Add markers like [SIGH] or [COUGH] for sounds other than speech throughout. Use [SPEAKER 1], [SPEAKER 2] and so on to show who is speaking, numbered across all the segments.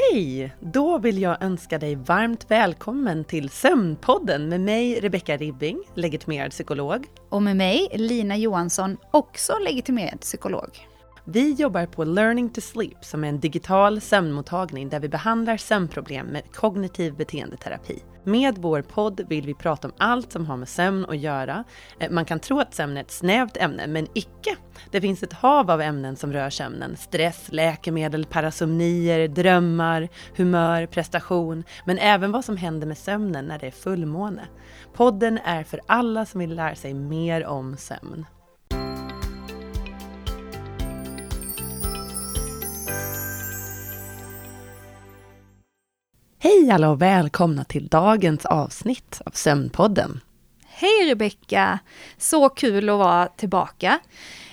[SPEAKER 1] Hej! Då vill jag önska dig varmt välkommen till Sömnpodden med mig Rebecka Ribbing, legitimerad psykolog.
[SPEAKER 2] Och med mig Lina Johansson, också legitimerad psykolog.
[SPEAKER 1] Vi jobbar på Learning to Sleep som är en digital sömnmottagning där vi behandlar sömnproblem med kognitiv beteendeterapi. Med vår podd vill vi prata om allt som har med sömn att göra. Eh, man kan tro att sömn är ett snävt ämne, men icke. Det finns ett hav av ämnen som rör sömnen. Stress, läkemedel, parasomnier, drömmar, humör, prestation, men även vad som händer med sömnen när det är fullmåne. Podden är för alla som vill lära sig mer om sömn. Hej alla och välkomna till dagens avsnitt av Sömnpodden.
[SPEAKER 2] Hej Rebecka! Så kul att vara tillbaka.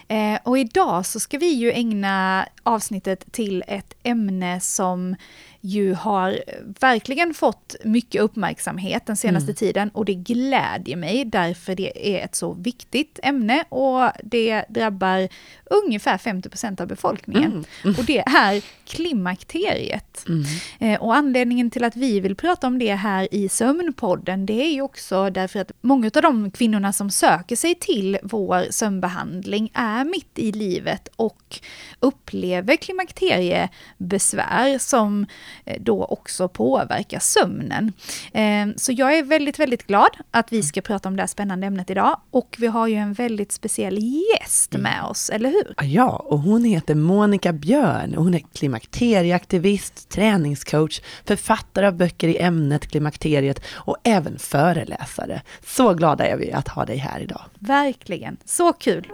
[SPEAKER 2] Eh, och idag så ska vi ju ägna avsnittet till ett ämne som ju har verkligen fått mycket uppmärksamhet den senaste mm. tiden och det glädjer mig därför det är ett så viktigt ämne och det drabbar ungefär 50% av befolkningen. Mm. Mm. Och det är klimakteriet. Mm. Eh, och anledningen till att vi vill prata om det här i Sömnpodden, det är ju också därför att många av de kvinnorna som söker sig till vår sömnbehandling är mitt i livet och upplever klimakteriebesvär som då också påverkar sömnen. Eh, så jag är väldigt, väldigt glad att vi ska prata om det här spännande ämnet idag. Och vi har ju en väldigt speciell gäst mm. med oss, eller hur?
[SPEAKER 1] Ja, och hon heter Monica Björn. Hon är klimakterieaktivist, träningscoach, författare av böcker i ämnet klimakteriet och även föreläsare. Så glada är vi att ha dig här idag.
[SPEAKER 2] Verkligen, så kul!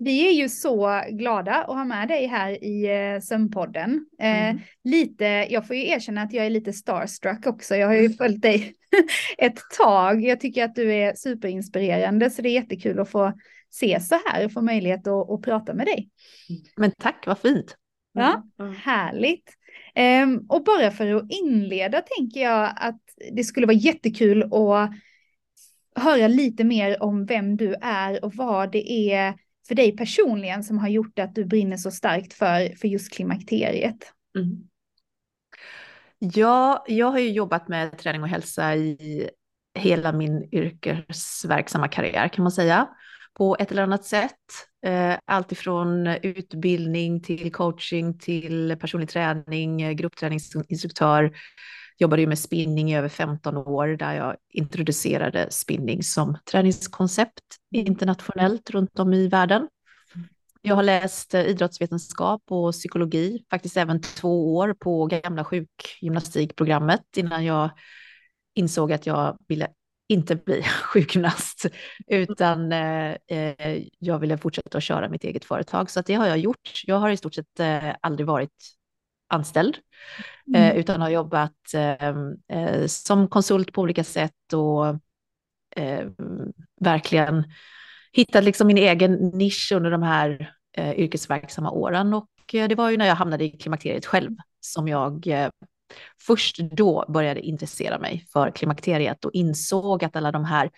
[SPEAKER 2] Vi är ju så glada att ha med dig här i eh, Sömnpodden. Eh, mm. lite, jag får ju erkänna att jag är lite starstruck också. Jag har ju [LAUGHS] följt dig [LAUGHS] ett tag. Jag tycker att du är superinspirerande, så det är jättekul att få se så här och få möjlighet att, att prata med dig.
[SPEAKER 1] Men tack, vad fint.
[SPEAKER 2] Ja, mm. härligt. Um, och bara för att inleda tänker jag att det skulle vara jättekul att höra lite mer om vem du är och vad det är för dig personligen som har gjort att du brinner så starkt för, för just klimakteriet? Mm.
[SPEAKER 3] Ja, jag har ju jobbat med träning och hälsa i hela min yrkesverksamma karriär kan man säga. På ett eller annat sätt. alltifrån allt ifrån utbildning till coaching till personlig träning, eh, gruppträningsinstruktör, jobbade ju med spinning i över 15 år där jag introducerade spinning som träningskoncept internationellt runt om i världen. Jag har läst eh, idrottsvetenskap och psykologi, faktiskt även två år på gamla sjukgymnastikprogrammet innan jag insåg att jag ville inte bli [LAUGHS] sjukgymnast, utan eh, eh, jag ville fortsätta att köra mitt eget företag. Så det har jag gjort. Jag har i stort sett eh, aldrig varit anställd, eh, mm. utan har jobbat ehm, eh, som konsult på olika sätt och eh, verkligen hittat liksom min egen nisch under de här yrkesverksamma åren. Och det var ju när jag hamnade i klimakteriet själv som jag först då började intressera mig för klimakteriet och insåg att alla de här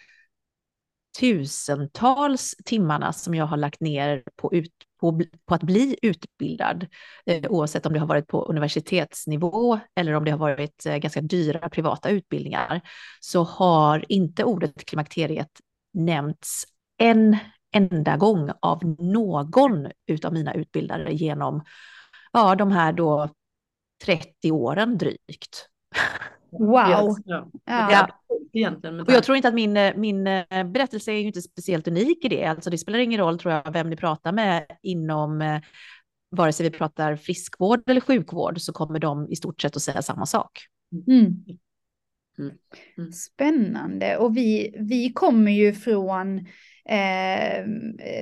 [SPEAKER 3] tusentals timmarna som jag har lagt ner på, ut, på, på att bli utbildad, eh, oavsett om det har varit på universitetsnivå eller om det har varit eh, ganska dyra privata utbildningar, så har inte ordet klimakteriet nämnts en enda gång av någon av mina utbildare genom ja, de här då 30 åren drygt. [LAUGHS]
[SPEAKER 2] Wow!
[SPEAKER 3] Ja. ja. Egentligen och jag tror inte att min, min eh, berättelse är inte speciellt unik i det. Alltså det spelar ingen roll tror jag vem ni pratar med inom eh, vare sig vi pratar friskvård eller sjukvård så kommer de i stort sett att säga samma sak. Mm.
[SPEAKER 2] Mm. Mm. Spännande och vi, vi kommer ju från eh,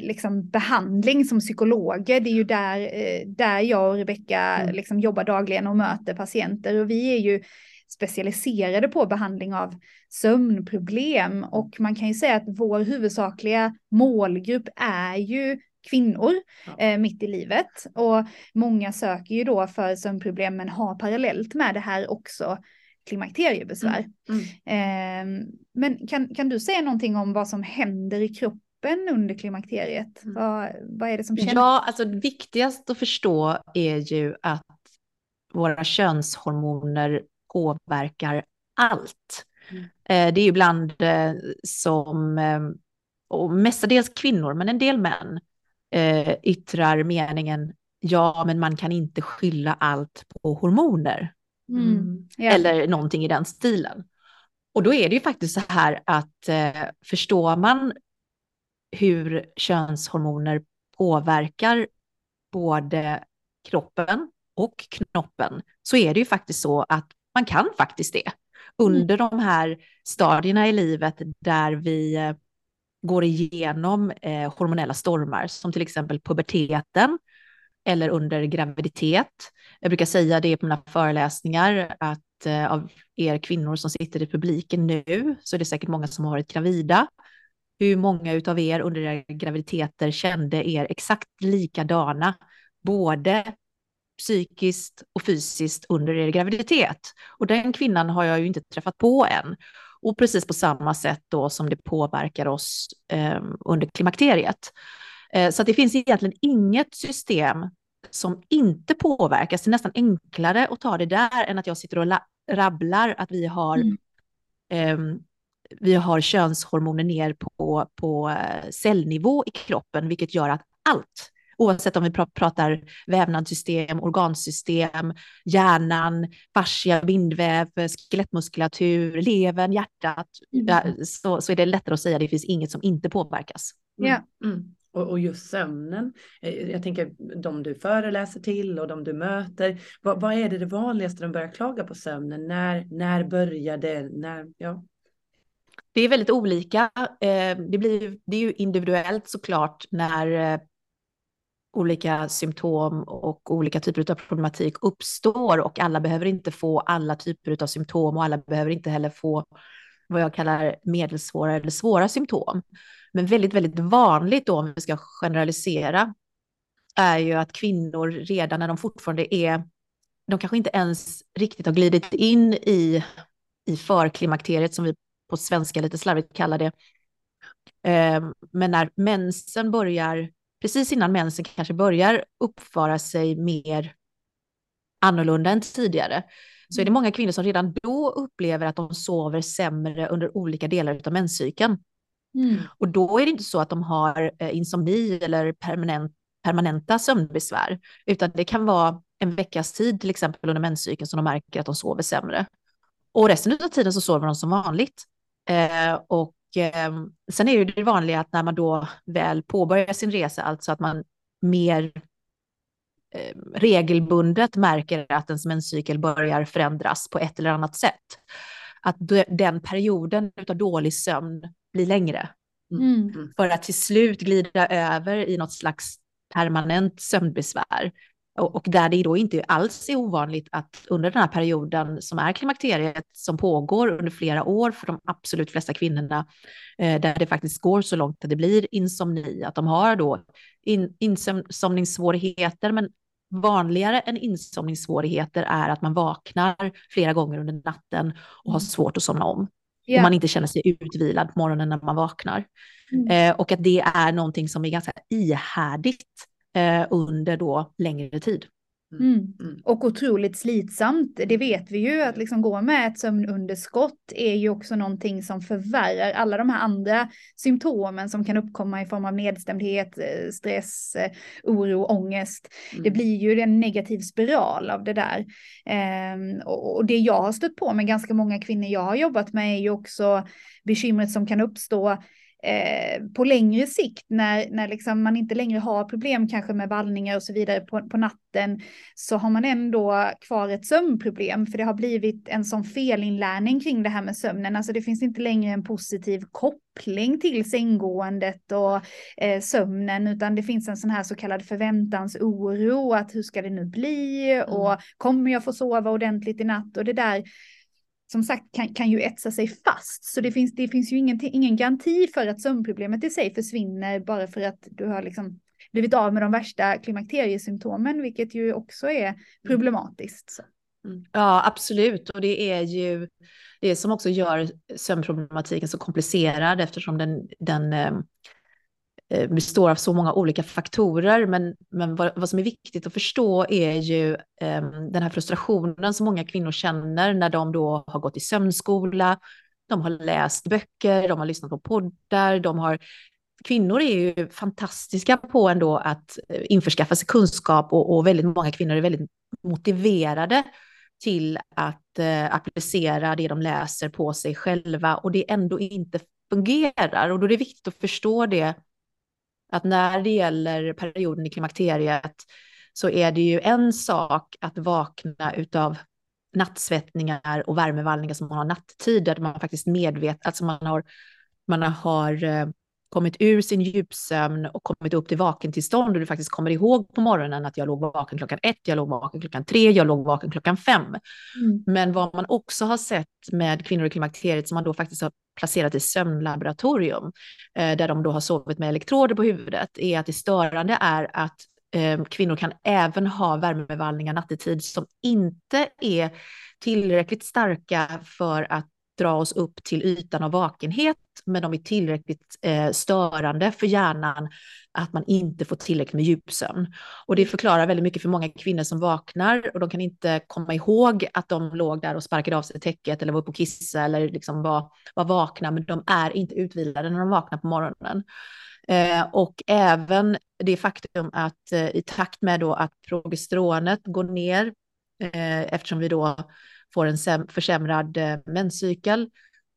[SPEAKER 2] liksom behandling som psykologer. Det är ju där, eh, där jag och Rebecka mm. liksom jobbar dagligen och möter patienter och vi är ju specialiserade på behandling av sömnproblem och man kan ju säga att vår huvudsakliga målgrupp är ju kvinnor ja. eh, mitt i livet och många söker ju då för sömnproblem men har parallellt med det här också klimakteriebesvär. Mm. Mm. Eh, men kan, kan du säga någonting om vad som händer i kroppen under klimakteriet? Mm. Vad, vad är det som känns?
[SPEAKER 3] Ja, alltså viktigast att förstå är ju att våra könshormoner påverkar allt. Mm. Eh, det är ibland eh, som, eh, och mestadels kvinnor, men en del män, yttrar meningen ja, men man kan inte skylla allt på hormoner. Mm. Yeah. Eller någonting i den stilen. Och då är det ju faktiskt så här att eh, förstår man hur könshormoner påverkar både kroppen och knoppen så är det ju faktiskt så att man kan faktiskt det. Under mm. de här stadierna i livet där vi eh, går igenom eh, hormonella stormar som till exempel puberteten eller under graviditet. Jag brukar säga det på mina föreläsningar att eh, av er kvinnor som sitter i publiken nu så är det säkert många som har varit gravida. Hur många av er under era graviditeter kände er exakt likadana, både psykiskt och fysiskt under er graviditet? Och den kvinnan har jag ju inte träffat på än. Och precis på samma sätt då som det påverkar oss eh, under klimakteriet. Eh, så det finns egentligen inget system som inte påverkas. Det är nästan enklare att ta det där än att jag sitter och rabblar att vi har, mm. eh, vi har könshormoner ner på, på eh, cellnivå i kroppen, vilket gör att allt, oavsett om vi pratar vävnadssystem, organsystem, hjärnan, fascia, bindväv, skelettmuskulatur, levern, hjärtat, mm. så, så är det lättare att säga att det finns inget som inte påverkas.
[SPEAKER 2] Mm. Mm.
[SPEAKER 4] Och, och just sömnen, eh, jag tänker de du föreläser till och de du möter, vad, vad är det, det vanligaste de börjar klaga på sömnen? När, när börjar det? När, ja.
[SPEAKER 3] Det är väldigt olika. Eh, det, blir, det är ju individuellt såklart när eh, olika symptom och olika typer av problematik uppstår och alla behöver inte få alla typer av symptom och alla behöver inte heller få vad jag kallar medelsvåra eller svåra symptom. Men väldigt, väldigt vanligt då, om vi ska generalisera, är ju att kvinnor redan när de fortfarande är, de kanske inte ens riktigt har glidit in i, i förklimakteriet som vi på svenska lite slarvigt kallar det. Ehm, men när mensen börjar, precis innan mensen kanske börjar uppföra sig mer annorlunda än tidigare, så är det många kvinnor som redan då upplever att de sover sämre under olika delar av menscykeln. Mm. Och då är det inte så att de har eh, insomni eller permanent, permanenta sömnbesvär, utan det kan vara en veckas tid till exempel under menscykeln som de märker att de sover sämre. Och resten av tiden så sover de som vanligt. Eh, och eh, sen är det det vanliga att när man då väl påbörjar sin resa, alltså att man mer eh, regelbundet märker att ens menscykel börjar förändras på ett eller annat sätt, att den perioden av dålig sömn blir längre. Mm. mm. För att till slut glida över i något slags permanent sömnbesvär. Och, där det då inte alls är ovanligt att under den här perioden som är klimakteriet som pågår under flera år för de absolut flesta kvinnorna, eh, där det faktiskt går så långt att det blir insomni, att de har då in, insomningssvårigheter, men vanligare än insomningssvårigheter är att man vaknar flera gånger under natten och har mm. svårt att somna om yeah. och man inte känner sig utvilad på morgonen när man vaknar. Mm. Eh, och att det är någonting som är ganska ihärdigt eh, under då längre tid.
[SPEAKER 2] Mm. mm. Mm. Och otroligt slitsamt. Det vet vi ju att liksom gå med ett sömnunderskott är ju också någonting som förvärrar alla de här andra symptomen som kan uppkomma i form av nedstämdhet, eh, stress, eh, oro, ångest. Mm. Det blir ju en negativ spiral av det där. Ehm, och, och det jag har stött på med ganska många kvinnor jag har jobbat med är ju också bekymret som kan uppstå Eh, på längre sikt när, när liksom man inte längre har problem kanske med vallningar och så vidare på, på natten så har man ändå kvar ett sömnproblem för det har blivit en sån felinlärning kring det här med sömnen. Alltså det finns inte längre en positiv koppling till sänggåendet och eh, sömnen utan det finns en sån här så kallad förväntansoro att hur ska det nu bli mm. och kommer jag få sova ordentligt i natt och det där som sagt kan, kan ju etsa sig fast. Så det finns, det finns ju ingen, ingen garanti för att sömnproblemet i sig försvinner bara för att du har liksom blivit av med de värsta klimakteriesymptomen, vilket ju också är mm. problematiskt.
[SPEAKER 3] Mm. Ja, absolut. Och det är ju det som också gör sömnproblematiken så komplicerad eftersom den, den, eh, Eh, består av så många olika faktorer, men, men vad, vad som är viktigt att förstå är ju eh, den här frustrationen som många kvinnor känner när de då har gått i sömnskola, de har läst böcker, de har lyssnat på poddar, de har kvinnor är ju fantastiska på ändå att eh, införskaffa sig kunskap och, och väldigt många kvinnor är väldigt motiverade till att eh, applicera det de läser på sig själva och det ändå inte fungerar. Och då är det viktigt att förstå det, att när det gäller perioden i klimakteriet så är det ju en sak att vakna utav nattsvettningar och värmevallningar som man har nattetid, där man faktiskt medvetet, alltså man har, man har eh, kommit ur sin djupsömn och kommit upp till vakentillstånd och du faktiskt kommer ihåg på morgonen att jag låg vaken klockan ett, jag låg vaken klockan tre, jag låg vaken klockan fem. Mm. Men vad man också har sett med kvinnor i klimakteriet som man då faktiskt har placerat i sömnlaboratorium, eh, där de då har sovit med elektroder på huvudet, är att det störande är att eh, kvinnor kan även ha värmevallningar nattetid som inte är tillräckligt starka för att dra oss upp till ytan av vakenhet, men de är tillräckligt eh, störande för hjärnan att man inte får tillräckligt med djupsömn. Och det förklarar väldigt mycket för många kvinnor som vaknar och de kan inte komma ihåg att de låg där och sparkade av sig täcket eller var uppe och kissade, eller liksom var, var vakna, men de är inte utvilade när de vaknar på morgonen. Eh, och även det faktum att eh, i takt med då att progesteronet går ner, eh, eftersom vi då får en försämrad eh, menscykel,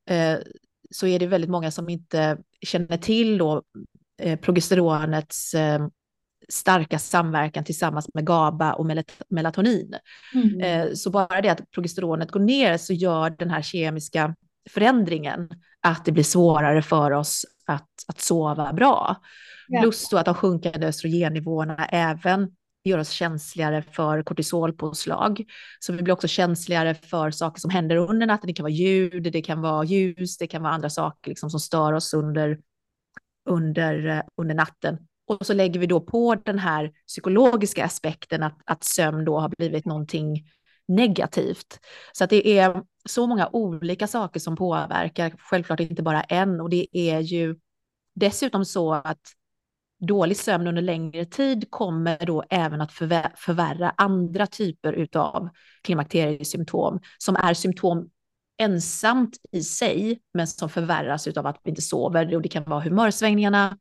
[SPEAKER 3] eh, så är det väldigt många som inte känner till då, eh, progesteronets starka samverkan tillsammans med GABA och melatonin. Mm. Så bara det att progesteronet går ner så gör den här kemiska förändringen att det blir svårare för oss att, att sova bra. Ja. Plus då att de sjunkande östrogennivåerna även gör oss känsligare för kortisolpåslag. Så vi blir också känsligare för saker som händer under natten. Det kan vara ljud, det kan vara ljus, det kan vara andra saker liksom som stör oss under, under, eh, under natten. Och så lägger vi då på den här psykologiska aspekten att, att sömn då har blivit någonting negativt. Så att det är så många olika saker som påverkar, självklart inte bara en. Och det är ju dessutom så att dålig sömn under längre tid kommer då även att förvärra andra typer av klimakteriesymptom som är symptom ensamt i sig, men som förvärras av att vi inte sover. Och det kan vara humörsvängningarna,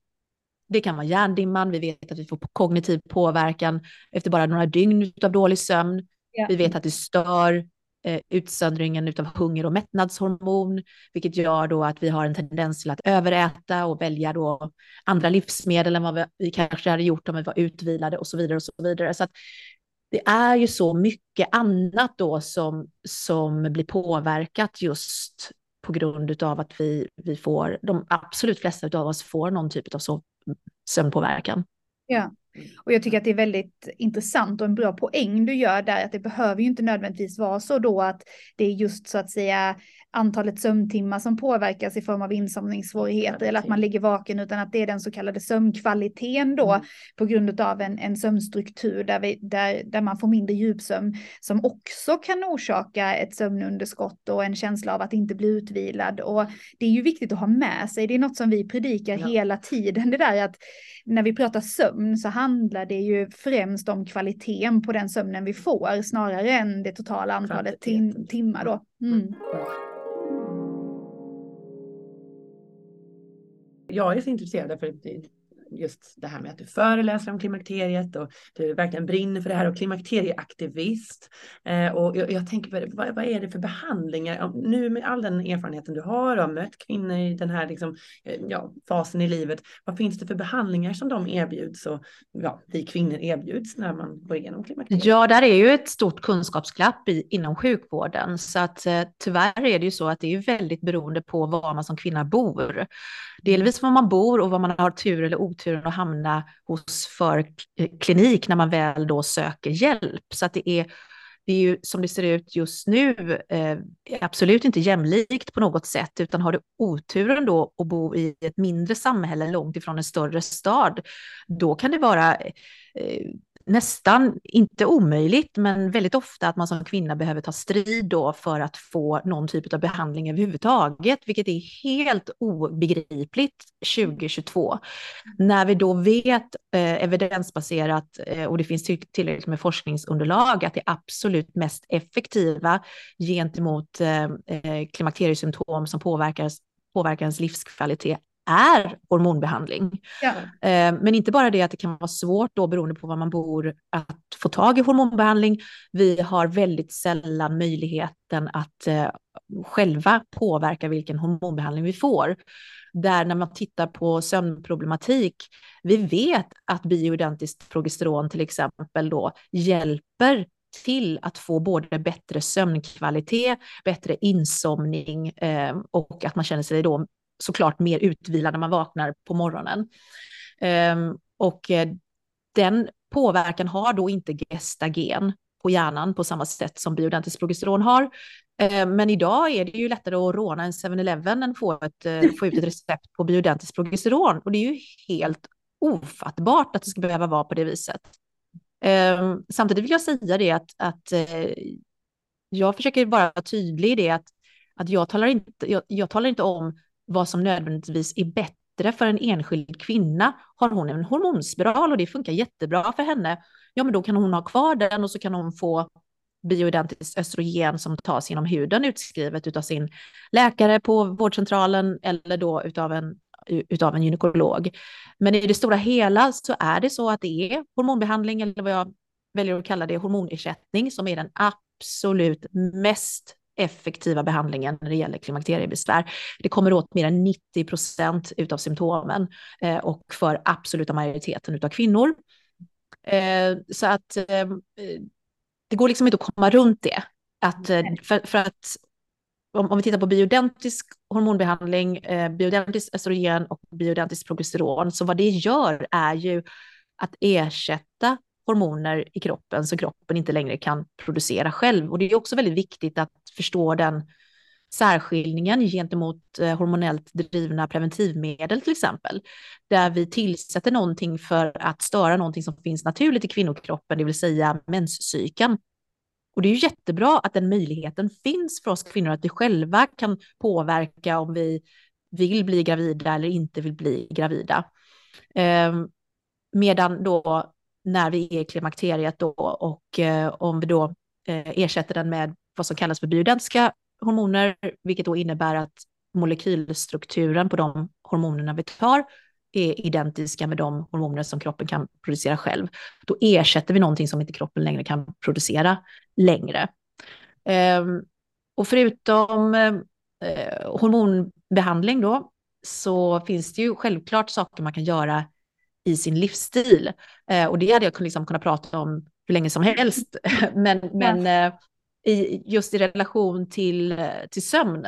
[SPEAKER 3] det kan vara hjärndimman, vi vet att vi får kognitiv påverkan efter bara några dygn av dålig sömn. Ja. Vi vet att det stör eh, utsöndringen av hunger och mättnadshormon, vilket gör då att vi har en tendens till att överäta och välja då andra livsmedel än vad vi, vi kanske hade gjort om vi var utvilade och så vidare och så vidare. Så att det är ju så mycket annat då som, som blir påverkat just på grund av att vi, vi får, de absolut flesta av oss får någon typ av sömnpåverkan.
[SPEAKER 2] Ja. Och jag tycker att det är väldigt intressant och en bra poäng du gör där, att det behöver ju inte nödvändigtvis vara så då att det är just så att säga antalet sömntimmar som påverkas i form av insomningssvårigheter eller att man ligger vaken utan att det är den så kallade sömnkvaliteten då mm. på grund av en, en sömnstruktur där, vi, där, där man får mindre djupsömn som också kan orsaka ett sömnunderskott och en känsla av att inte bli utvilad och det är ju viktigt att ha med sig. Det är något som vi predikar ja. hela tiden det där att när vi pratar sömn så handlar det ju främst om kvaliteten på den sömnen vi får snarare än det totala antalet tim timmar då. Mm.
[SPEAKER 4] Jag är så intresserad för just det här med att du föreläser om klimakteriet och du verkligen brinner för det här och klimakterieaktivist. Eh, och jag, jag tänker, vad, vad, är det för behandlingar? Nu med all den erfarenheten du har och har mött kvinnor i den här liksom, eh, ja, fasen i livet, vad finns det för behandlingar som de erbjuds och ja, vi kvinnor erbjuds när man går igenom klimakteriet?
[SPEAKER 3] Ja, där är ju ett stort kunskapsglapp i, inom sjukvården så att eh, tyvärr är det ju så att det är väldigt beroende på var man som kvinna bor. Delvis var man bor och vad man har tur eller otur oturen att hamna hos för eh, klinik när man väl då söker hjälp. Så att det är, det är ju som det ser ut just nu eh, absolut inte jämlikt på något sätt, utan har du oturen då att bo i ett mindre samhälle långt ifrån en större stad, då kan det vara eh, nästan, inte omöjligt, men väldigt ofta att man som kvinna behöver ta strid då för att få någon typ av behandling överhuvudtaget, vilket är helt obegripligt 2022. När vi då vet eh, evidensbaserat, eh, och det finns tillräckligt med forskningsunderlag, att det absolut mest effektiva gentemot eh, eh klimakteriesymptom som påverkar, påverkar ens livskvalitet är hormonbehandling. Ja. Eh, men inte bara det att det kan vara svårt då beroende på var man bor att få tag i hormonbehandling. Vi har väldigt sällan möjligheten att eh, själva påverka vilken hormonbehandling vi får. Där när man tittar på sömnproblematik, vi vet att bioidentiskt progesteron till exempel då hjälper till att få både bättre sömnkvalitet, bättre insomning eh, och att man känner sig då såklart mer utvilad när man vaknar på morgonen. Ehm, och eh, den påverkan har då inte gestagen på hjärnan på samma sätt som bioidentiskt progesteron har. Ehm, men idag är det ju lättare att råna en 7-Eleven än få, ett, eh, få ut ett recept på bioidentiskt progesteron. Och det är ju helt ofattbart att det ska behöva vara på det viset. Ehm, samtidigt vill jag säga det att, att eh, jag försöker bara vara tydlig i det att, att jag, talar inte, jag, jag talar inte om vad som nödvändigtvis är bättre för en enskild kvinna. Har hon en hormonspiral och det funkar jättebra för henne, ja men då kan hon ha kvar den och så kan hon få bioidentiskt östrogen som tas genom huden utskrivet av sin läkare på vårdcentralen eller då utav en, utav en gynekolog. Men i det stora hela så är det så att det är hormonbehandling eller vad jag väljer att kalla det hormonersättning som är den absolut mest effektiva behandlingen när det gäller klimakteriebesvär. Det kommer åt mer än 90 procent av symptomen eh, och för absoluta majoriteten av kvinnor. Eh, så att eh, det går liksom inte att komma runt det. Att, eh, för, för, att om, om, vi tittar på bioidentisk hormonbehandling, eh, bioidentiskt östrogen och bioidentiskt progesteron, så vad det gör är ju att ersätta hormoner i kroppen som kroppen inte längre kan producera själv. Och det är också väldigt viktigt att förstå den särskiljningen gentemot eh, hormonellt drivna preventivmedel till exempel, där vi tillsätter någonting för att störa någonting som finns naturligt i kvinnokroppen, det vill säga menscykeln. Och det är ju jättebra att den möjligheten finns för oss kvinnor, att vi själva kan påverka om vi vill bli gravida eller inte vill bli gravida. Ehm, medan då när vi är i klimakteriet då och eh, om vi då eh, ersätter den med vad som kallas för bioidentiska hormoner, vilket då innebär att molekylstrukturen på de hormonerna vi tar är identiska med de hormoner som kroppen kan producera själv. Då ersätter vi någonting som inte kroppen längre kan producera längre. Ehm, och förutom eh, hormonbehandling då, så finns det ju självklart saker man kan göra i sin livsstil. Uh, och det hade jag liksom kunnat prata om hur länge som helst. [LAUGHS] men men uh, i, just i relation till, till sömn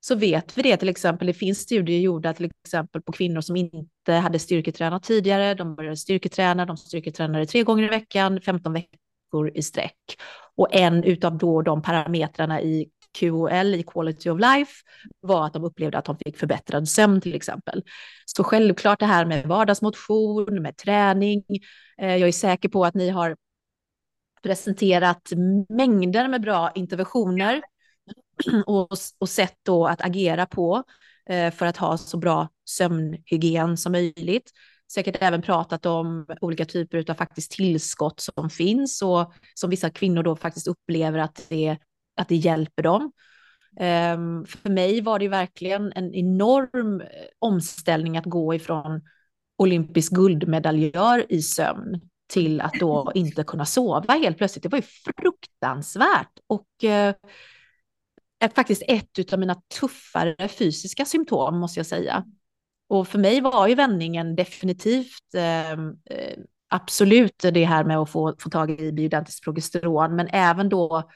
[SPEAKER 3] så vet vi det till exempel. Det finns studier gjorda till exempel på kvinnor som inte hade styrketränat tidigare. De började styrketräna, de styrketränade tre gånger i veckan, 15 veckor i sträck. Och en utav då de parametrarna i QOL, i quality of life, var att de upplevde att de fick förbättrad sömn till exempel. Så självklart det här med vardagsmotion, med träning. Eh, jag är säker på att ni har presenterat mängder med bra interventioner [CLEARS THROAT] och, och sätt då att agera på eh, för att ha så bra sömnhygien som möjligt. Säkert även pratat om olika typer av faktiskt tillskott som finns och som vissa kvinnor då faktiskt upplever att det, att det hjälper dem. Um, för mig var det verkligen en enorm eh, omställning att gå ifrån olympisk guldmedaljör i sömn till att då [LAUGHS] inte kunna sova helt plötsligt. Det var ju fruktansvärt och är faktiskt ett av mina tuffare fysiska symptom måste jag säga. Och för mig var ju vändningen definitivt eh, absolut det här med att få, få tag i bioidentiskt progesteron, men även då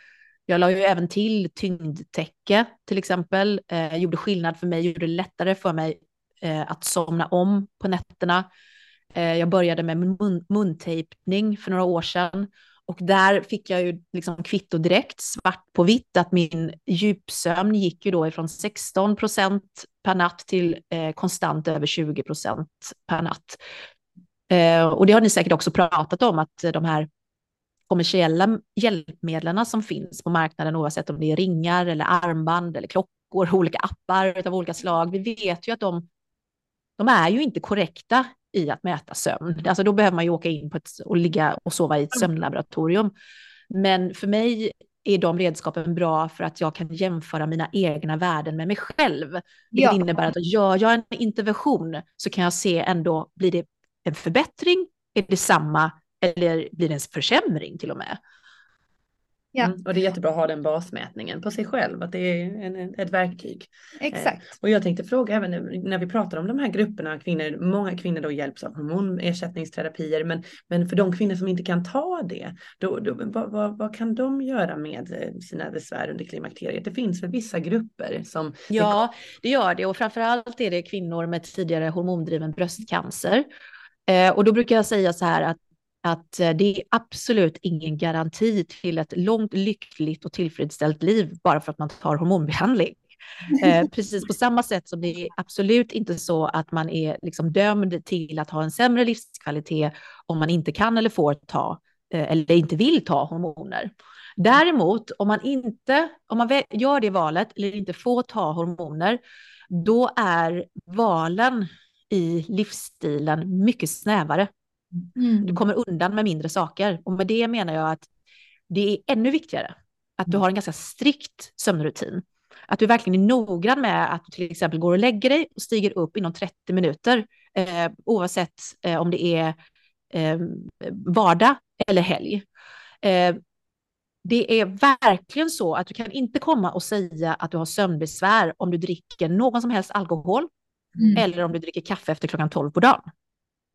[SPEAKER 3] jag la ju även till tyngdtäcke till exempel, eh, gjorde skillnad för mig, gjorde det lättare för mig eh, att somna om på nätterna. Eh, jag började med mun muntejpning för några år sedan och där fick jag ju liksom kvitto direkt, svart på vitt, att min djupsömn gick ju då ifrån 16 procent per natt till eh, konstant över 20 procent per natt. Eh, och det har ni säkert också pratat om, att de här kommersiella hjälpmedlen som finns på marknaden, oavsett om det är ringar eller armband eller klockor, [LAUGHS] olika appar av olika slag, vi vet ju att de, de är ju inte korrekta i att mäta sömn. Alltså då behöver man ju åka in på ett, och ligga och sova i ett sömnlaboratorium. Men för mig är de redskapen bra för att jag kan jämföra mina egna värden med mig själv. Det ja. innebär att gör jag en intervention så kan jag se ändå, blir det en förbättring, är det samma eller blir det en försämring till och med?
[SPEAKER 4] Ja. Mm, och det är jättebra att ha den basmätningen på sig själv, att det är en, ett verktyg.
[SPEAKER 2] Exakt. Eh,
[SPEAKER 4] och jag tänkte fråga även när vi pratar om de här grupperna, kvinnor, många kvinnor då hjälps av hormonersättningsterapier, men, men för de kvinnor som inte kan ta det, då, då, vad, vad, vad kan de göra med eh, sina besvär under klimakteriet? Det finns väl vissa grupper som...
[SPEAKER 3] Ja, det gör det och framförallt är det kvinnor med tidigare hormondriven bröstcancer. Eh, och då brukar jag säga så här att att eh, det är absolut ingen garanti till ett långt, lyckligt och tillfredsställt liv bara för att man tar hormonbehandling. [LAUGHS] Eh, precis på samma sätt som det är absolut inte så att man är liksom dömd till att ha en sämre livskvalitet om man inte kan eller får ta eh, eller inte vill ta hormoner. Däremot om man inte, om man gör det valet eller inte får ta hormoner, då är valen i livsstilen mycket snävare. Mm. Du kommer undan med mindre saker. Och med det menar jag att det är ännu viktigare att du mm. har en ganska strikt sömnrutin. Att du verkligen är noggrann med att du till exempel går och lägger dig och stiger upp inom 30 minuter, eh, oavsett eh, om det är eh, vardag eller helg. Eh, det är verkligen så att du kan inte komma och säga att du har sömnbesvär om du dricker någon som helst alkohol mm. eller om du dricker kaffe efter klockan 12 på dagen.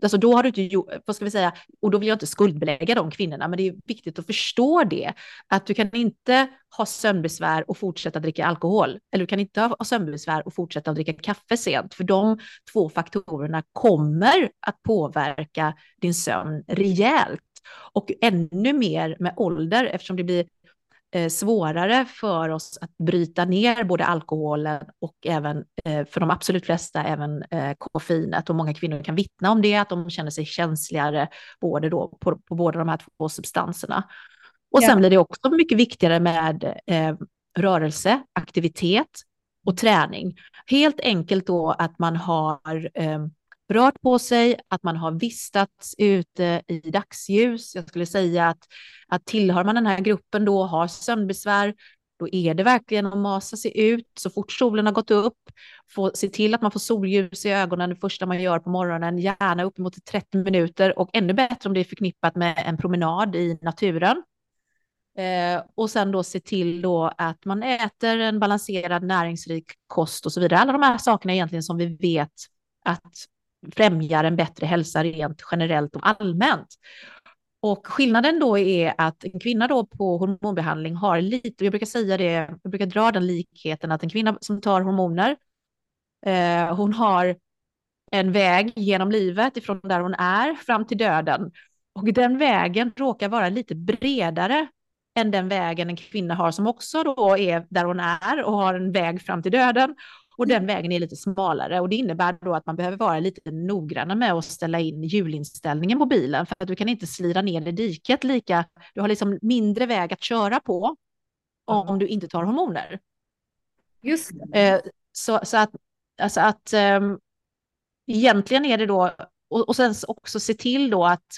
[SPEAKER 3] Alltså då har du inte gjort, vad ska vi säga, och då vill jag inte skuldbelägga de kvinnorna, men det är viktigt att förstå det, att du kan inte ha sömnbesvär och fortsätta dricka alkohol, eller du kan inte ha sömnbesvär och fortsätta dricka kaffe sent, för de två faktorerna kommer att påverka din sömn rejält. Och ännu mer med ålder, eftersom det blir svårare för oss att bryta ner både alkoholen och även eh, för de absolut flesta även eh, koffeinet. Och många kvinnor kan vittna om det, att de känner sig känsligare både då på, på båda de här två substanserna. Och sen blir det också mycket viktigare med eh, rörelse, aktivitet och träning. Helt enkelt då att man har eh, rört på sig, att man har vistats ute i dagsljus. Jag skulle säga att, att tillhör man den här gruppen då och har sömnbesvär, då är det verkligen att masa sig ut så fort solen har gått upp. Få, se till att man får solljus i ögonen det första man gör på morgonen, gärna uppemot 30 minuter och ännu bättre om det är förknippat med en promenad i naturen. Eh, och sen då se till då att man äter en balanserad näringsrik kost och så vidare. Alla de här sakerna egentligen som vi vet att främjar en bättre hälsa rent generellt och allmänt. Och skillnaden då är att en kvinna då på hormonbehandling har lite, jag brukar säga det, jag brukar dra den likheten att en kvinna som tar hormoner, eh, hon har en väg genom livet ifrån där hon är fram till döden. Och den vägen råkar vara lite bredare än den vägen en kvinna har som också då är där hon är och har en väg fram till döden. Och den vägen är lite smalare och det innebär då att man behöver vara lite noggranna med att ställa in hjulinställningen på bilen för att du kan inte slira ner i diket lika. Du har liksom mindre väg att köra på om du inte tar hormoner.
[SPEAKER 2] Just det. Eh,
[SPEAKER 3] så, så att, alltså att um, egentligen är det då, och, och sen också se till då att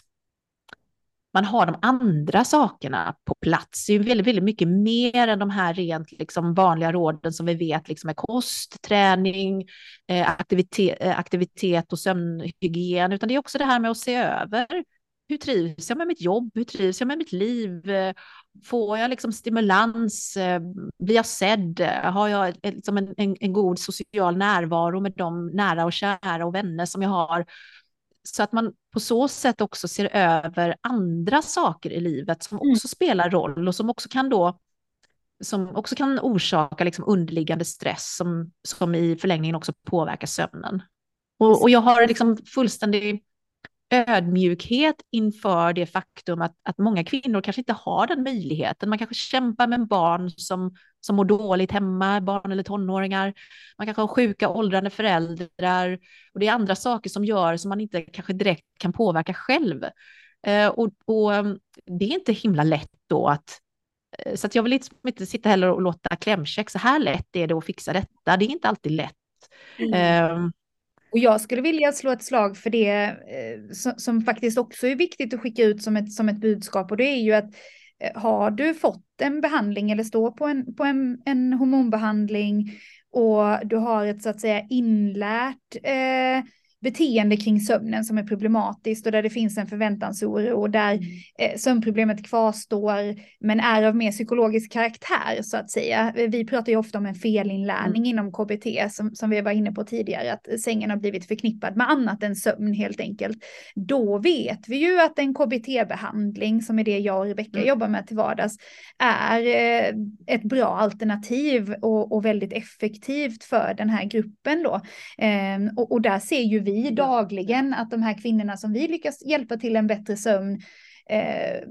[SPEAKER 3] man har de andra sakerna på plats. Det är väldigt, väldigt mycket mer än de här rent liksom vanliga råden som vi vet liksom är kost, träning, eh, aktivitet, eh, aktivitet och sömnhygien, utan det är också det här med att se över hur trivs jag med mitt jobb? Hur trivs jag med mitt liv? Får jag liksom stimulans? Eh, blir jag sedd? Har jag liksom en, en, en god social närvaro med de nära och kära och vänner som jag har? Så att man på så sätt också ser över andra saker i livet som mm. också spelar roll och som också kan då som också kan orsaka liksom underliggande stress som, som i förlängningen också påverkar sömnen. Och, och jag har liksom fullständig ödmjukhet inför det faktum att, att många kvinnor kanske inte har den möjligheten. Man kanske kämpar med barn som, som mår dåligt hemma, barn eller tonåringar. Man kanske har sjuka åldrande föräldrar och det är andra saker som gör som man inte kanske direkt kan påverka själv. Eh, och, och mm, det är inte himla lätt då att eh, så att jag vill liksom inte sitta heller och låta klämkäck, så här lätt är det att fixa detta. Det är inte alltid lätt. Mm. Um,
[SPEAKER 2] och jag skulle vilja slå ett slag för det eh, som, som, faktiskt också är viktigt att skicka ut som ett, som ett budskap och det är ju att eh, Eh, har du fått en behandling eller står på en, på en, en hormonbehandling och du har ett så att säga inlärt eh, beteende kring sömnen som är problematiskt och där det finns en förväntansoro och där mm. eh, sömnproblemet kvarstår men är av mer psykologisk karaktär så att säga. Vi pratar ju ofta om en felinlärning mm. inom KBT som, som vi var inne på tidigare, att sängen har blivit förknippad med annat än sömn helt enkelt. Då vet vi ju att en KBT-behandling, som är det jag och Rebecka mm. jobbar med till vardags, är eh, ett bra alternativ och, och, väldigt effektivt för den här gruppen då. Eh, och, och där ser ju vi dagligen att de här kvinnorna som vi lyckas hjälpa till en bättre sömn eh,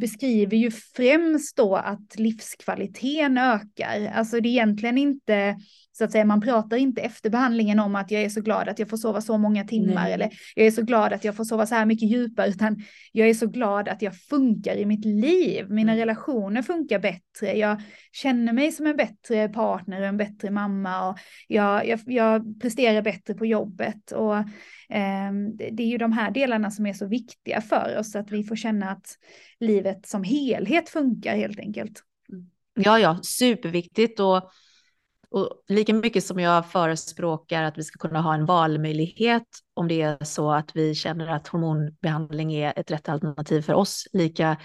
[SPEAKER 2] beskriver ju främst då att livskvaliteten ökar. Alltså det är egentligen inte så att säga, man pratar inte efter behandlingen om att jag är så glad att jag får sova så många timmar Nej. eller jag är så glad att jag får sova så här mycket djupare, utan jag är så glad att jag funkar i mitt liv. Mina mm. relationer funkar bättre. Jag känner mig som en bättre partner och en bättre mamma och jag, jag, jag presterar bättre på jobbet. Och eh, det är ju de här delarna som är så viktiga för oss, att vi får känna att livet som helhet funkar helt enkelt.
[SPEAKER 3] Ja, ja, superviktigt och och lika mycket som jag förespråkar att vi ska kunna ha en valmöjlighet om det är så att vi känner att hormonbehandling är ett rätt alternativ för oss, lika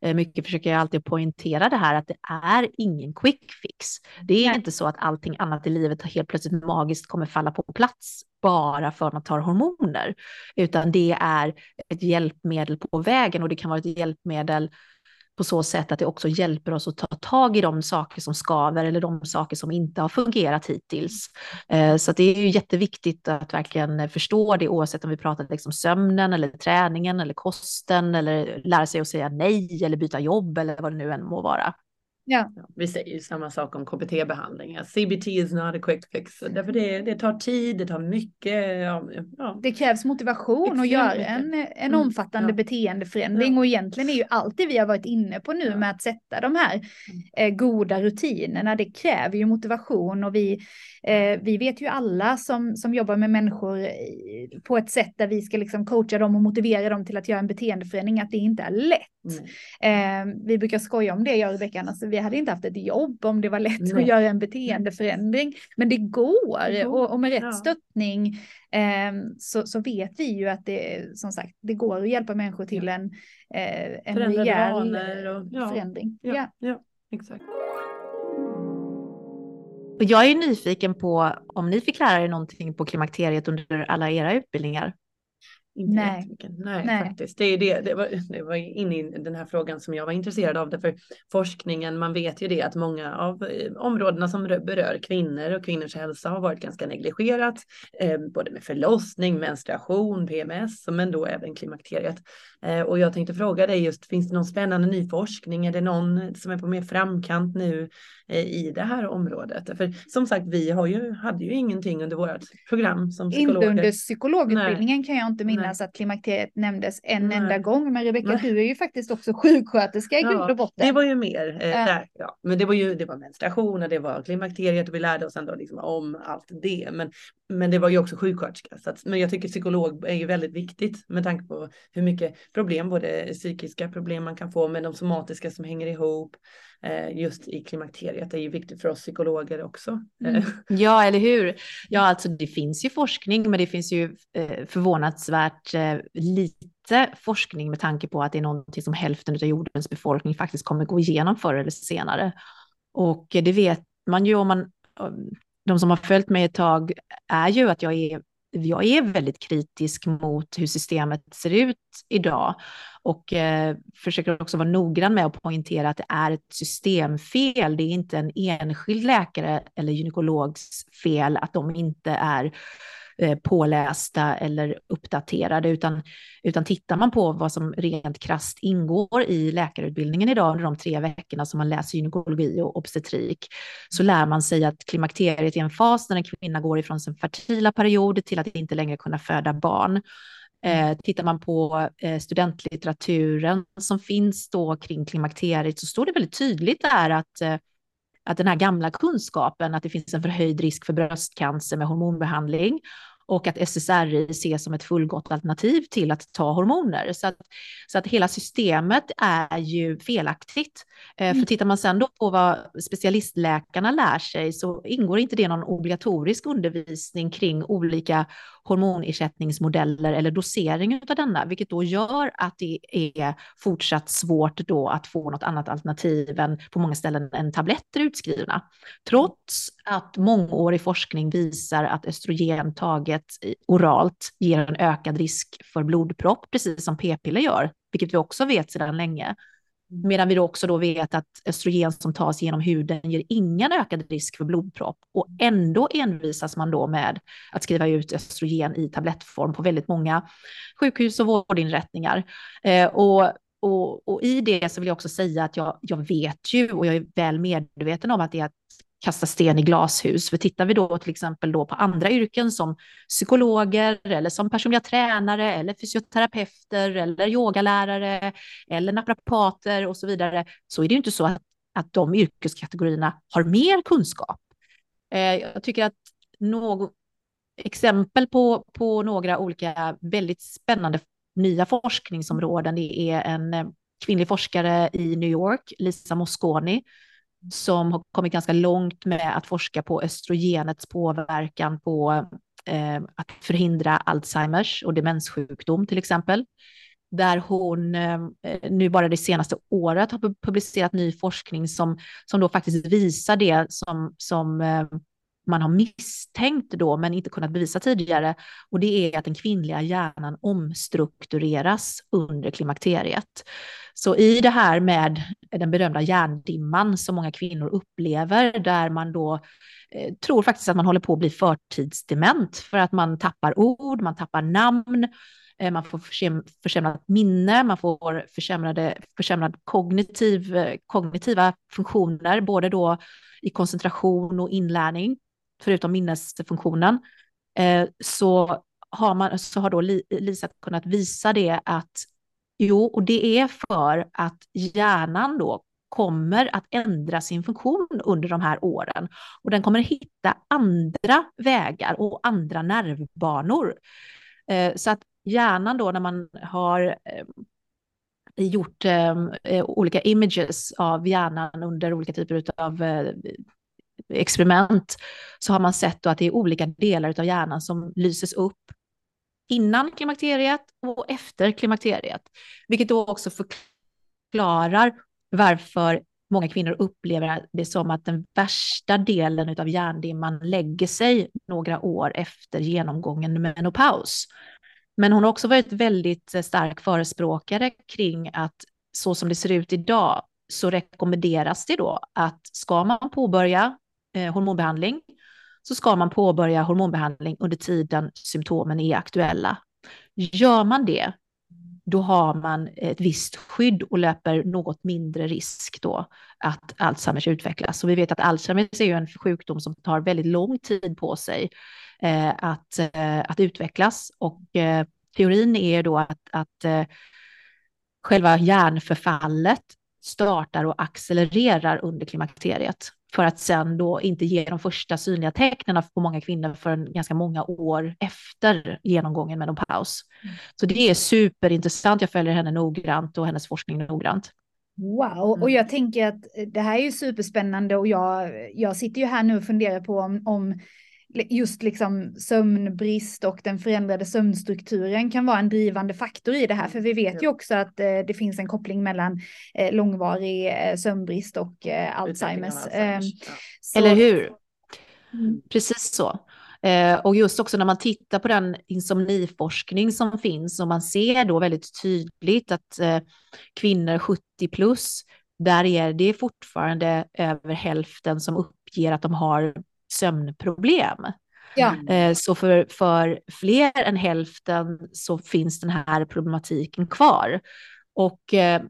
[SPEAKER 3] eh, mycket försöker jag alltid poängtera det här att det är ingen quick fix. Det är Nej. inte så att allting annat i livet helt plötsligt magiskt kommer falla på plats bara för att man tar hormoner, utan det är ett hjälpmedel på vägen och det kan vara ett hjälpmedel på så sätt att det också hjälper oss att ta tag i de saker som skaver eller de saker som inte har fungerat hittills. Eh, så det är ju jätteviktigt att verkligen förstå det oavsett om vi pratar liksom sömnen eller träningen eller kosten eller lära sig att säga nej eller byta jobb eller vad det nu än må vara.
[SPEAKER 4] Ja. Vi säger ju samma sak om KBT-behandling. CBT is not a quick fix. Därför det, det tar tid, det tar mycket.
[SPEAKER 2] Ja. Det krävs motivation att göra en, en mm. omfattande ja. beteendeförändring. Och egentligen är ju allt det vi har varit inne på nu med att sätta de här mm. eh, goda rutinerna. Det kräver ju motivation och vi Eh, vi vet ju alla som, som jobbar med människor på ett sätt där vi ska liksom coacha dem och motivera dem till att göra en beteendeförändring, att det inte är lätt. Mm. Eh, vi brukar skoja om det, jag och Rebecka, alltså, vi hade inte haft ett jobb om det var lätt Nej. att göra en beteendeförändring. Men det går, det går. Och, och, med rätt ja. stöttning eh, så, så vet vi ju att det, som sagt, det går att hjälpa människor till en, eh, en rejäl och, ja. förändring.
[SPEAKER 4] Ja, ja. ja exakt.
[SPEAKER 3] Och jag är nyfiken på om ni fick lära er någonting på klimakteriet under alla era utbildningar?
[SPEAKER 4] Inte Nej. Nej, Nej, faktiskt. Det, är det, det, var, det var inne i den här frågan som jag var intresserad av. Därför forskningen, man vet ju det att många av eh, områdena som berör kvinnor och kvinnors hälsa har varit ganska negligerat. Eh, både med förlossning, menstruation, PMS, men då även klimakteriet. Eh, och jag tänkte fråga dig just, finns det någon spännande ny forskning? Är det någon som är på mer framkant nu i det här området? För som sagt, vi har ju, hade ju ingenting under vårt program som psykologer.
[SPEAKER 2] Inte under psykologutbildningen Nej. kan jag inte minnas Nej. att klimakteriet nämndes en Nej. enda gång. Men Rebecka, du är ju faktiskt också sjuksköterska i ja, grund och botten.
[SPEAKER 4] Det var ju mer eh, ja. där, ja. Men det var ju, det var menstruation och det var klimakteriet och vi lärde oss ändå liksom om allt det. Men, men det var ju också sjuksköterska. Så att, men jag tycker psykolog är ju väldigt viktigt med tanke på hur mycket problem, både psykiska problem man kan få, men de somatiska som hänger ihop eh, just i klimakteriet det är ju viktigt för oss psykologer också. Mm. [LAUGHS]
[SPEAKER 3] Ja, eller hur? Ja, alltså det finns ju forskning, men det finns ju eh, förvånansvärt eh, lite forskning med tanke på att det är någonting som hälften av jordens befolkning faktiskt kommer gå igenom förr eller senare. Och det vet man ju om man, de som har följt mig ett tag är ju att jag är jag är väldigt kritisk mot hur systemet ser ut idag och eh, försöker också vara noggrann med att poängtera att det är ett systemfel. Det är inte en enskild läkare eller gynekologs fel att de inte är eh, Eh, pålästa eller uppdaterade, utan, utan tittar man på vad som rent krast ingår i läkarutbildningen idag under de tre veckorna som man läser gynekologi och obstetrik, så lär man sig att klimakteriet är en fas när en kvinna går ifrån sin fertila period till att inte längre kunna föda barn. Eh, tittar man på eh, studentlitteraturen som finns då kring klimakteriet så står det väldigt tydligt där att eh, att den här gamla kunskapen att det finns en förhöjd risk för bröstcancer med hormonbehandling och att SSRI ses som ett fullgott alternativ till att ta hormoner. Så att, så att hela systemet är ju felaktigt. Mm. För tittar man sen då på vad specialistläkarna lär sig så ingår inte det någon obligatorisk undervisning kring olika hormonersättningsmodeller eller dosering av denna, vilket då gör att det är fortsatt svårt då att få något annat alternativ än på många ställen än tabletter utskrivna. Trots att mångårig forskning visar att östrogen taget oralt ger en ökad risk för blodpropp, precis som p-piller gör, vilket vi också vet sedan länge. Medan vi då också då vet att östrogen som tas genom huden ger ingen ökad risk för blodpropp. Och ändå envisas man då med att skriva ut östrogen i tablettform på väldigt många sjukhus och vårdinrättningar. Eh, och, och, och, i det så vill jag också säga att jag, jag vet ju och jag är väl medveten om att det är att kasta sten i glashus. För tittar vi då till exempel då på andra yrken som psykologer eller som personliga tränare eller fysioterapeuter eller yogalärare eller naprapater och så vidare så är det ju inte så att, att de yrkeskategorierna har mer kunskap. Eh, jag tycker att något exempel på, på några olika väldigt spännande nya forskningsområden det är en eh, kvinnlig forskare i New York, Lisa Mosconi, som har kommit ganska långt med att forska på östrogenets påverkan på eh, att förhindra Alzheimers och demenssjukdom till exempel. Där hon eh, nu bara det senaste året har publicerat ny forskning som, som då faktiskt visar det som, som eh, man har misstänkt då, men inte kunnat bevisa tidigare. Och det är att den kvinnliga hjärnan omstruktureras under klimakteriet. Så i det här med den berömda hjärndimman som många kvinnor upplever, där man då eh, tror faktiskt att man håller på att bli förtidsdement för att man tappar ord, man tappar namn, eh, man får försämrat minne, man får försämrade, försämrad kognitiv, eh, kognitiva funktioner, både då i koncentration och inlärning förutom minnesfunktionen, eh, så har, man, så har då Lisa kunnat visa det att jo, och det är för att hjärnan då kommer att ändra sin funktion under de här åren. Och den kommer hitta andra vägar och andra nervbanor. Eh, så att hjärnan då när man har eh, gjort olika images av hjärnan under olika typer av experiment så har man sett att det är olika delar av hjärnan som lyses upp innan klimakteriet och efter klimakteriet. Vilket då också förklarar varför många kvinnor upplever det som att den värsta delen av hjärndimman lägger sig några år efter genomgången menopaus. Men hon har också varit väldigt stark förespråkare kring att så som det ser ut idag så rekommenderas det då att ska man påbörja eh, hormonbehandling så ska man påbörja hormonbehandling under tiden symptomen är aktuella. Gör man det, då har man ett visst skydd och löper något mindre risk då att Alzheimers utvecklas. Så vi vet att Alzheimers är ju en sjukdom som tar väldigt lång tid på sig eh, att, eh, att utvecklas. Och eh, teorin är då att, att eh, själva hjärnförfallet startar och accelererar under klimakteriet för att sen då inte ge de första synliga tecknen på många kvinnor förrän ganska många år efter genomgången med paus. Mm. Så det är superintressant. Jag följer henne noggrant och hennes forskning noggrant.
[SPEAKER 2] Wow, och mm. jag tänker att det här är ju superspännande och jag, jag sitter ju här nu och funderar på om, om just liksom sömnbrist och den förändrade sömnstrukturen kan vara en drivande faktor i det här. För vi vet ju också att eh, det finns en koppling mellan eh, långvarig eh, sömnbrist och eh, Alzheimers. Ehm,
[SPEAKER 3] så... Eller hur? Mm. Precis så. Eh, och just också när man tittar på den insomniforskning som finns och man ser då väldigt tydligt att eh, kvinnor 70 plus, där är det fortfarande över hälften som uppger att de har sömnproblem.
[SPEAKER 2] Ja.
[SPEAKER 3] Eh, så för, för fler än hälften så finns den här problematiken kvar. Och, eh,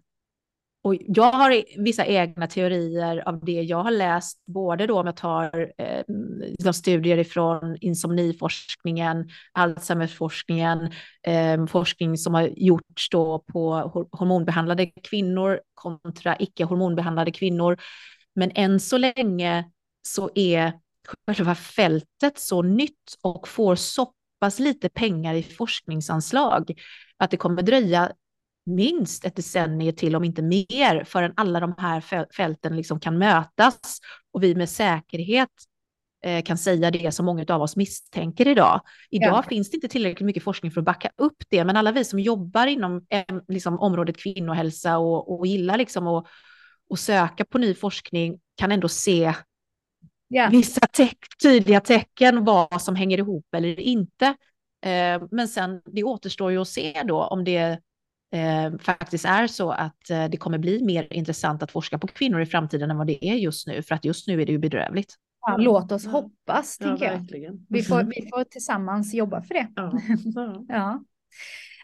[SPEAKER 3] och jag har vissa egna teorier av det jag har läst, både då om jag tar eh, liksom studier ifrån insomniforskningen, Alzheimerforskningen, eh, forskning som har gjorts då på hormonbehandlade kvinnor kontra icke hormonbehandlade kvinnor. Men än så länge så är själva fältet så nytt och får så pass lite pengar i forskningsanslag att det kommer dröja minst ett decennium till, om inte mer, förrän alla de här fälten liksom kan mötas och vi med säkerhet eh, kan säga det som många av oss misstänker idag. Idag ja. finns det inte tillräckligt mycket forskning för att backa upp det, men alla vi som jobbar inom liksom, området kvinnohälsa och, och gillar liksom att och söka på ny forskning kan ändå se yeah. vissa te tydliga tecken vad som hänger ihop eller inte. Eh, men sen det återstår ju att se då om det eh, faktiskt är så att eh, det kommer bli mer intressant att forska på kvinnor i framtiden än vad det är just nu, för att just nu är det ju bedrövligt.
[SPEAKER 2] Ja, låt oss hoppas, ja, tänker jag. Vi får, vi får tillsammans jobba för det. Ja. [LAUGHS] ja.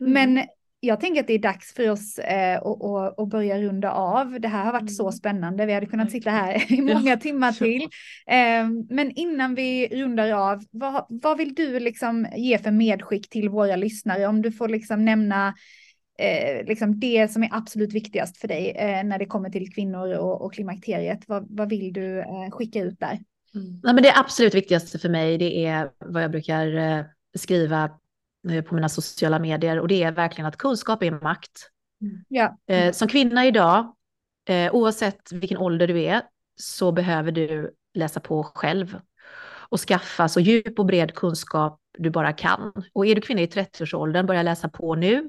[SPEAKER 2] Mm. Men jag tänker att det är dags för oss eh, att, att, börja runda av. Det här har varit så mm. spännande. Vi hade kunnat sitta här [LAUGHS] i många timmar till. Eh, men innan vi rundar av, vad, vad vill du liksom ge för medskick till våra lyssnare? Om du får liksom nämna eh, liksom det som är absolut viktigast för dig eh, när det kommer till kvinnor och, och klimakteriet. Vad, vad vill du eh, skicka ut där?
[SPEAKER 3] Mm. Ja, men det absolut viktigaste för mig det är vad jag brukar skriva på mina sociala medier och det är verkligen att kunskap är makt.
[SPEAKER 2] Ja.
[SPEAKER 3] Eh, som kvinna idag, eh, oavsett vilken ålder du är, så behöver du läsa på själv och skaffa så djup och bred kunskap du bara kan. Och är du kvinna i 30-årsåldern, börja läsa på nu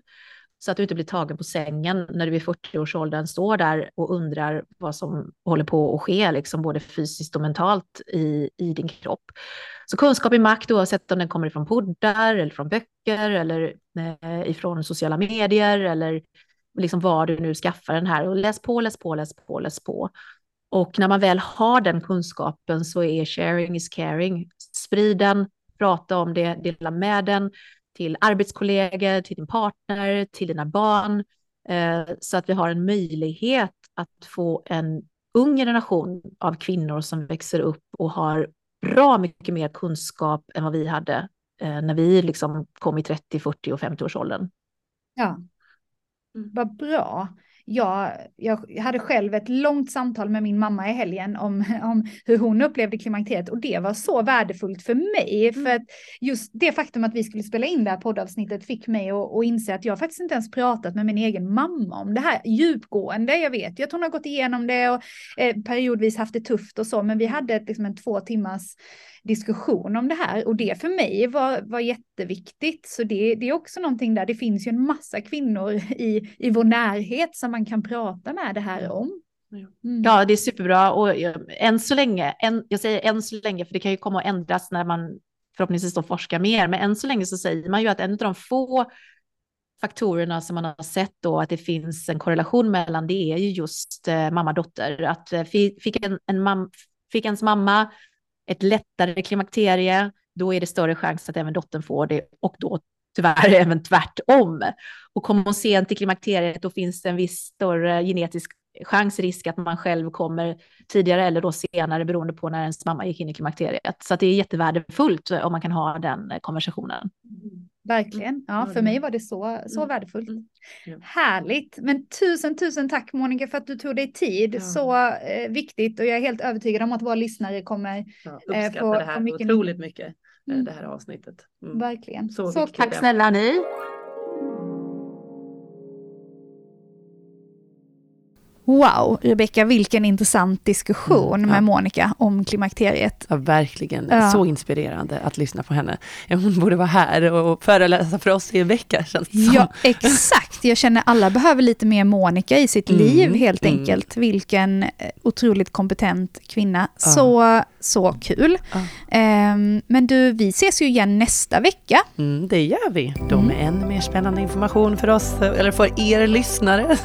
[SPEAKER 3] så att du inte blir tagen på sängen när du i 40-årsåldern står där och undrar vad som håller på att ske, liksom både fysiskt och mentalt i, i din kropp. Så kunskap är makt oavsett om den kommer ifrån poddar eller från böcker eller eh, ifrån sociala medier eller liksom var du nu skaffar den här. Och läs på, läs på, läs på, läs på. Och när man väl har den kunskapen så är sharing is caring. Sprid den, prata om det, dela med den till arbetskollegor, till din partner, till dina barn. Eh, så att vi har en möjlighet att få en ung generation av kvinnor som växer upp och har bra mycket mer kunskap än vad vi hade eh, när vi liksom kom i 30, 40 och 50 års åldern.
[SPEAKER 2] Ja, mm. vad bra jag, jag hade själv ett långt samtal med min mamma i helgen om, [LAUGHS] om hur hon upplevde klimakteriet och det var så värdefullt för mig. Mm. För att just det faktum att vi skulle spela in det här poddavsnittet fick mig att, att inse att jag faktiskt inte ens pratat med min egen mamma om det här djupgående. Jag vet ju att hon har gått igenom det och eh, periodvis haft det tufft och så, men vi hade ett, liksom en två timmars diskussion om det här och det för mig var, var jätteviktigt. Så det, det är också någonting där, det finns ju en massa kvinnor i, i vår närhet som man kan prata med det här om.
[SPEAKER 3] Mm. Ja, det är superbra och än så länge, än, jag säger än så länge för det kan ju komma att ändras när man förhoppningsvis då forskar mer, men än så länge så säger man ju att en av de få faktorerna som man har sett då att det finns en korrelation mellan det är ju just eh, mamma-dotter. Att eh, fick, en, en mam, fick ens mamma ett lättare klimakterie, då är det större chans att även dottern får det och då tyvärr [LAUGHS] även tvärtom. Och kommer hon sent till klimakteriet, då finns det en viss större genetisk chans, risk att man själv kommer tidigare eller då senare beroende på när ens mamma gick in i klimakteriet. Så det är jättevärdefullt om man kan ha den eh, konversationen. Mm.
[SPEAKER 2] Verkligen. Ja, för mig var det så, så mm. värdefullt. Mm. Ja. Härligt. Men tusen, tusen tack Monica för att du tog dig tid. Ja. Så eh, viktigt och jag är helt övertygad om att våra lyssnare kommer
[SPEAKER 4] ja, eh, få, det här få mycket otroligt mycket, eh, mm. det här avsnittet.
[SPEAKER 2] Mm. Verkligen.
[SPEAKER 3] Så, så tack snälla ni.
[SPEAKER 2] Wow, Rebecka, vilken intressant diskussion mm, ja. med Monica om klimakteriet.
[SPEAKER 4] Ja, verkligen. Ja. Så inspirerande att lyssna på henne. Hon borde vara här och föreläsa för oss i en vecka, känns det.
[SPEAKER 2] Ja, [LAUGHS] exakt. Jag känner alla behöver lite mer Monica i sitt mm, liv, helt mm. enkelt. Vilken eh, otroligt kompetent kvinna. Ja. Så, så kul. Um, men du, vi ses ju igen nästa vecka.
[SPEAKER 4] Mm, det gör vi. Då med mm. ännu mer spännande information för oss, eller för er lyssnare.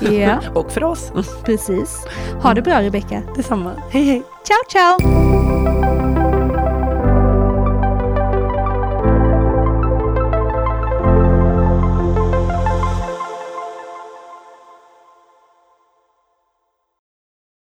[SPEAKER 4] [LAUGHS] Och för oss. [LAUGHS]
[SPEAKER 2] Precis. Ha det bra Rebecka.
[SPEAKER 4] Detsamma. Hej hej.
[SPEAKER 2] Ciao ciao.